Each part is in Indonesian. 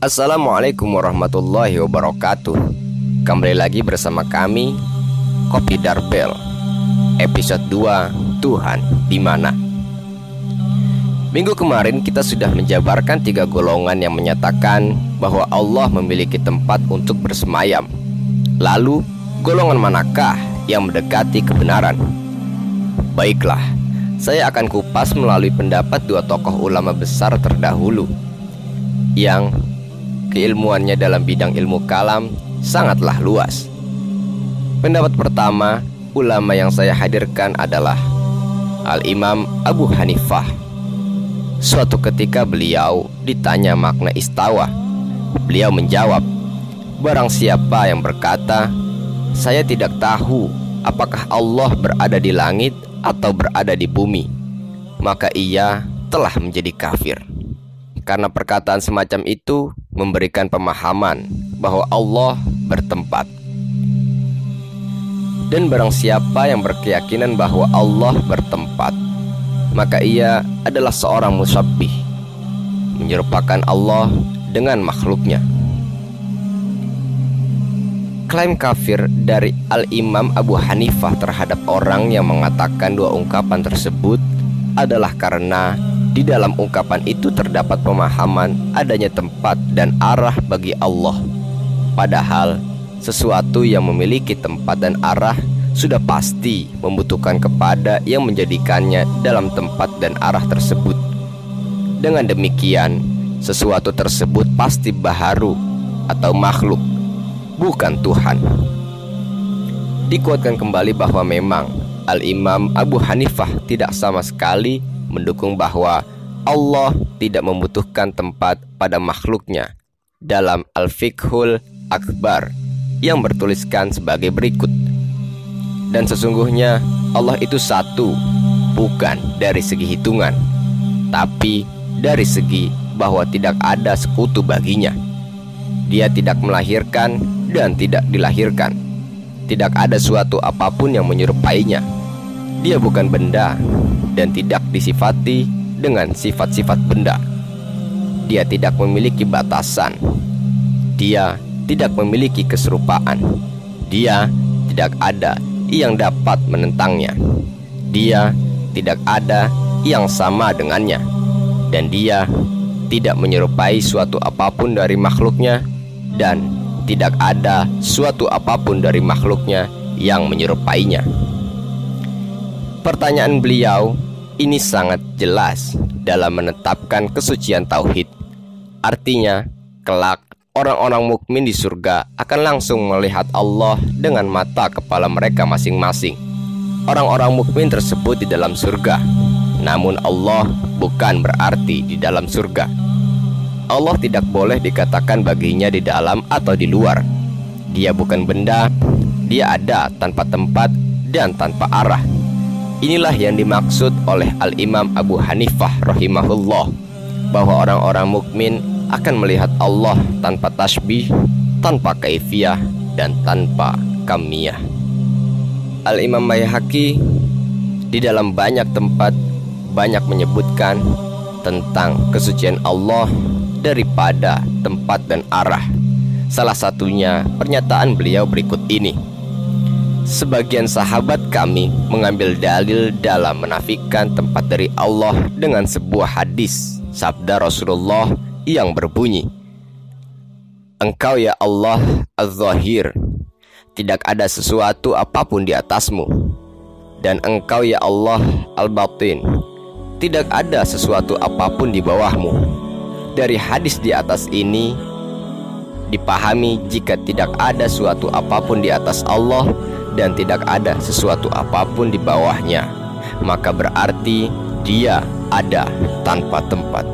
Assalamualaikum warahmatullahi wabarakatuh Kembali lagi bersama kami Kopi Darbel Episode 2 Tuhan di mana? Minggu kemarin kita sudah menjabarkan tiga golongan yang menyatakan bahwa Allah memiliki tempat untuk bersemayam Lalu golongan manakah yang mendekati kebenaran? Baiklah, saya akan kupas melalui pendapat dua tokoh ulama besar terdahulu yang keilmuannya dalam bidang ilmu kalam sangatlah luas. Pendapat pertama, ulama yang saya hadirkan adalah Al-Imam Abu Hanifah. Suatu ketika beliau ditanya makna istawa. Beliau menjawab, "Barang siapa yang berkata, saya tidak tahu apakah Allah berada di langit atau berada di bumi, maka ia telah menjadi kafir." Karena perkataan semacam itu memberikan pemahaman bahwa Allah bertempat. Dan barang siapa yang berkeyakinan bahwa Allah bertempat, maka ia adalah seorang musabbih, menyerupakan Allah dengan makhluknya. Klaim kafir dari Al-Imam Abu Hanifah terhadap orang yang mengatakan dua ungkapan tersebut adalah karena di dalam ungkapan itu terdapat pemahaman adanya tempat dan arah bagi Allah. Padahal sesuatu yang memiliki tempat dan arah sudah pasti membutuhkan kepada yang menjadikannya dalam tempat dan arah tersebut. Dengan demikian, sesuatu tersebut pasti baharu atau makhluk, bukan Tuhan. Dikuatkan kembali bahwa memang Al-Imam Abu Hanifah tidak sama sekali mendukung bahwa Allah tidak membutuhkan tempat pada makhluknya dalam Al-Fiqhul Akbar yang bertuliskan sebagai berikut. Dan sesungguhnya Allah itu satu, bukan dari segi hitungan, tapi dari segi bahwa tidak ada sekutu baginya. Dia tidak melahirkan dan tidak dilahirkan. Tidak ada suatu apa pun yang menyerupainya. Dia bukan benda dan tidak disifati dengan sifat-sifat benda. Dia tidak memiliki batasan. Dia tidak memiliki keserupaan. Dia tidak ada yang dapat menentangnya. Dia tidak ada yang sama dengannya. Dan dia tidak menyerupai suatu apa pun dari makhluknya dan tidak ada suatu apa pun dari makhluknya yang menyerupainya. Pertanyaan beliau ini sangat jelas dalam menetapkan kesucian tauhid. Artinya, kelak orang-orang mukmin di surga akan langsung melihat Allah dengan mata kepala mereka masing-masing. Orang-orang mukmin tersebut di dalam surga, namun Allah bukan berarti di dalam surga. Allah tidak boleh dikatakan baginya di dalam atau di luar. Dia bukan benda, dia ada tanpa tempat dan tanpa arah. Inilah yang dimaksud oleh Al-Imam Abu Hanifah rahimahullah bahwa orang-orang mukmin akan melihat Allah tanpa tasbih, tanpa kaifiah dan tanpa kamiyah. Al-Imam Baihaqi di dalam banyak tempat banyak menyebutkan tentang kesucian Allah daripada tempat dan arah. Salah satunya pernyataan beliau berikut ini. Sebagian sahabat kami mengambil dalil dalam menafikan tempat dari Allah dengan sebuah hadis sabda Rasulullah yang berbunyi Engkau ya Allah Az-Zahir Tidak ada sesuatu apa pun di atasmu. Dan engkau ya Allah Al-Batin Tidak ada sesuatu apa pun di bawahmu. Dari hadis di atas ini Dipahami jika tidak ada suatu apa pun di atas Allah dan tidak ada sesuatu apa pun di bawahnya, maka berarti dia ada tanpa tempat.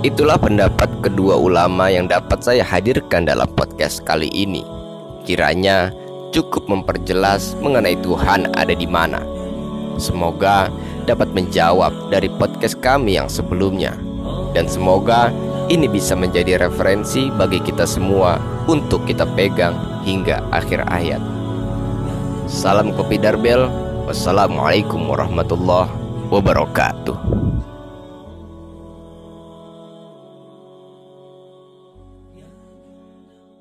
Itulah pendapat kedua ulama yang dapat saya hadirkan dalam podcast kali ini. Kiranya cukup memperjelas mengenai Tuhan ada di mana. Semoga dapat menjawab dari podcast kami yang sebelumnya. Dan semoga ini bisa menjadi referensi bagi kita semua untuk kita pegang hingga akhir ayat. Salam Kopi Darbel. Wassalamualaikum warahmatullahi wabarakatuh.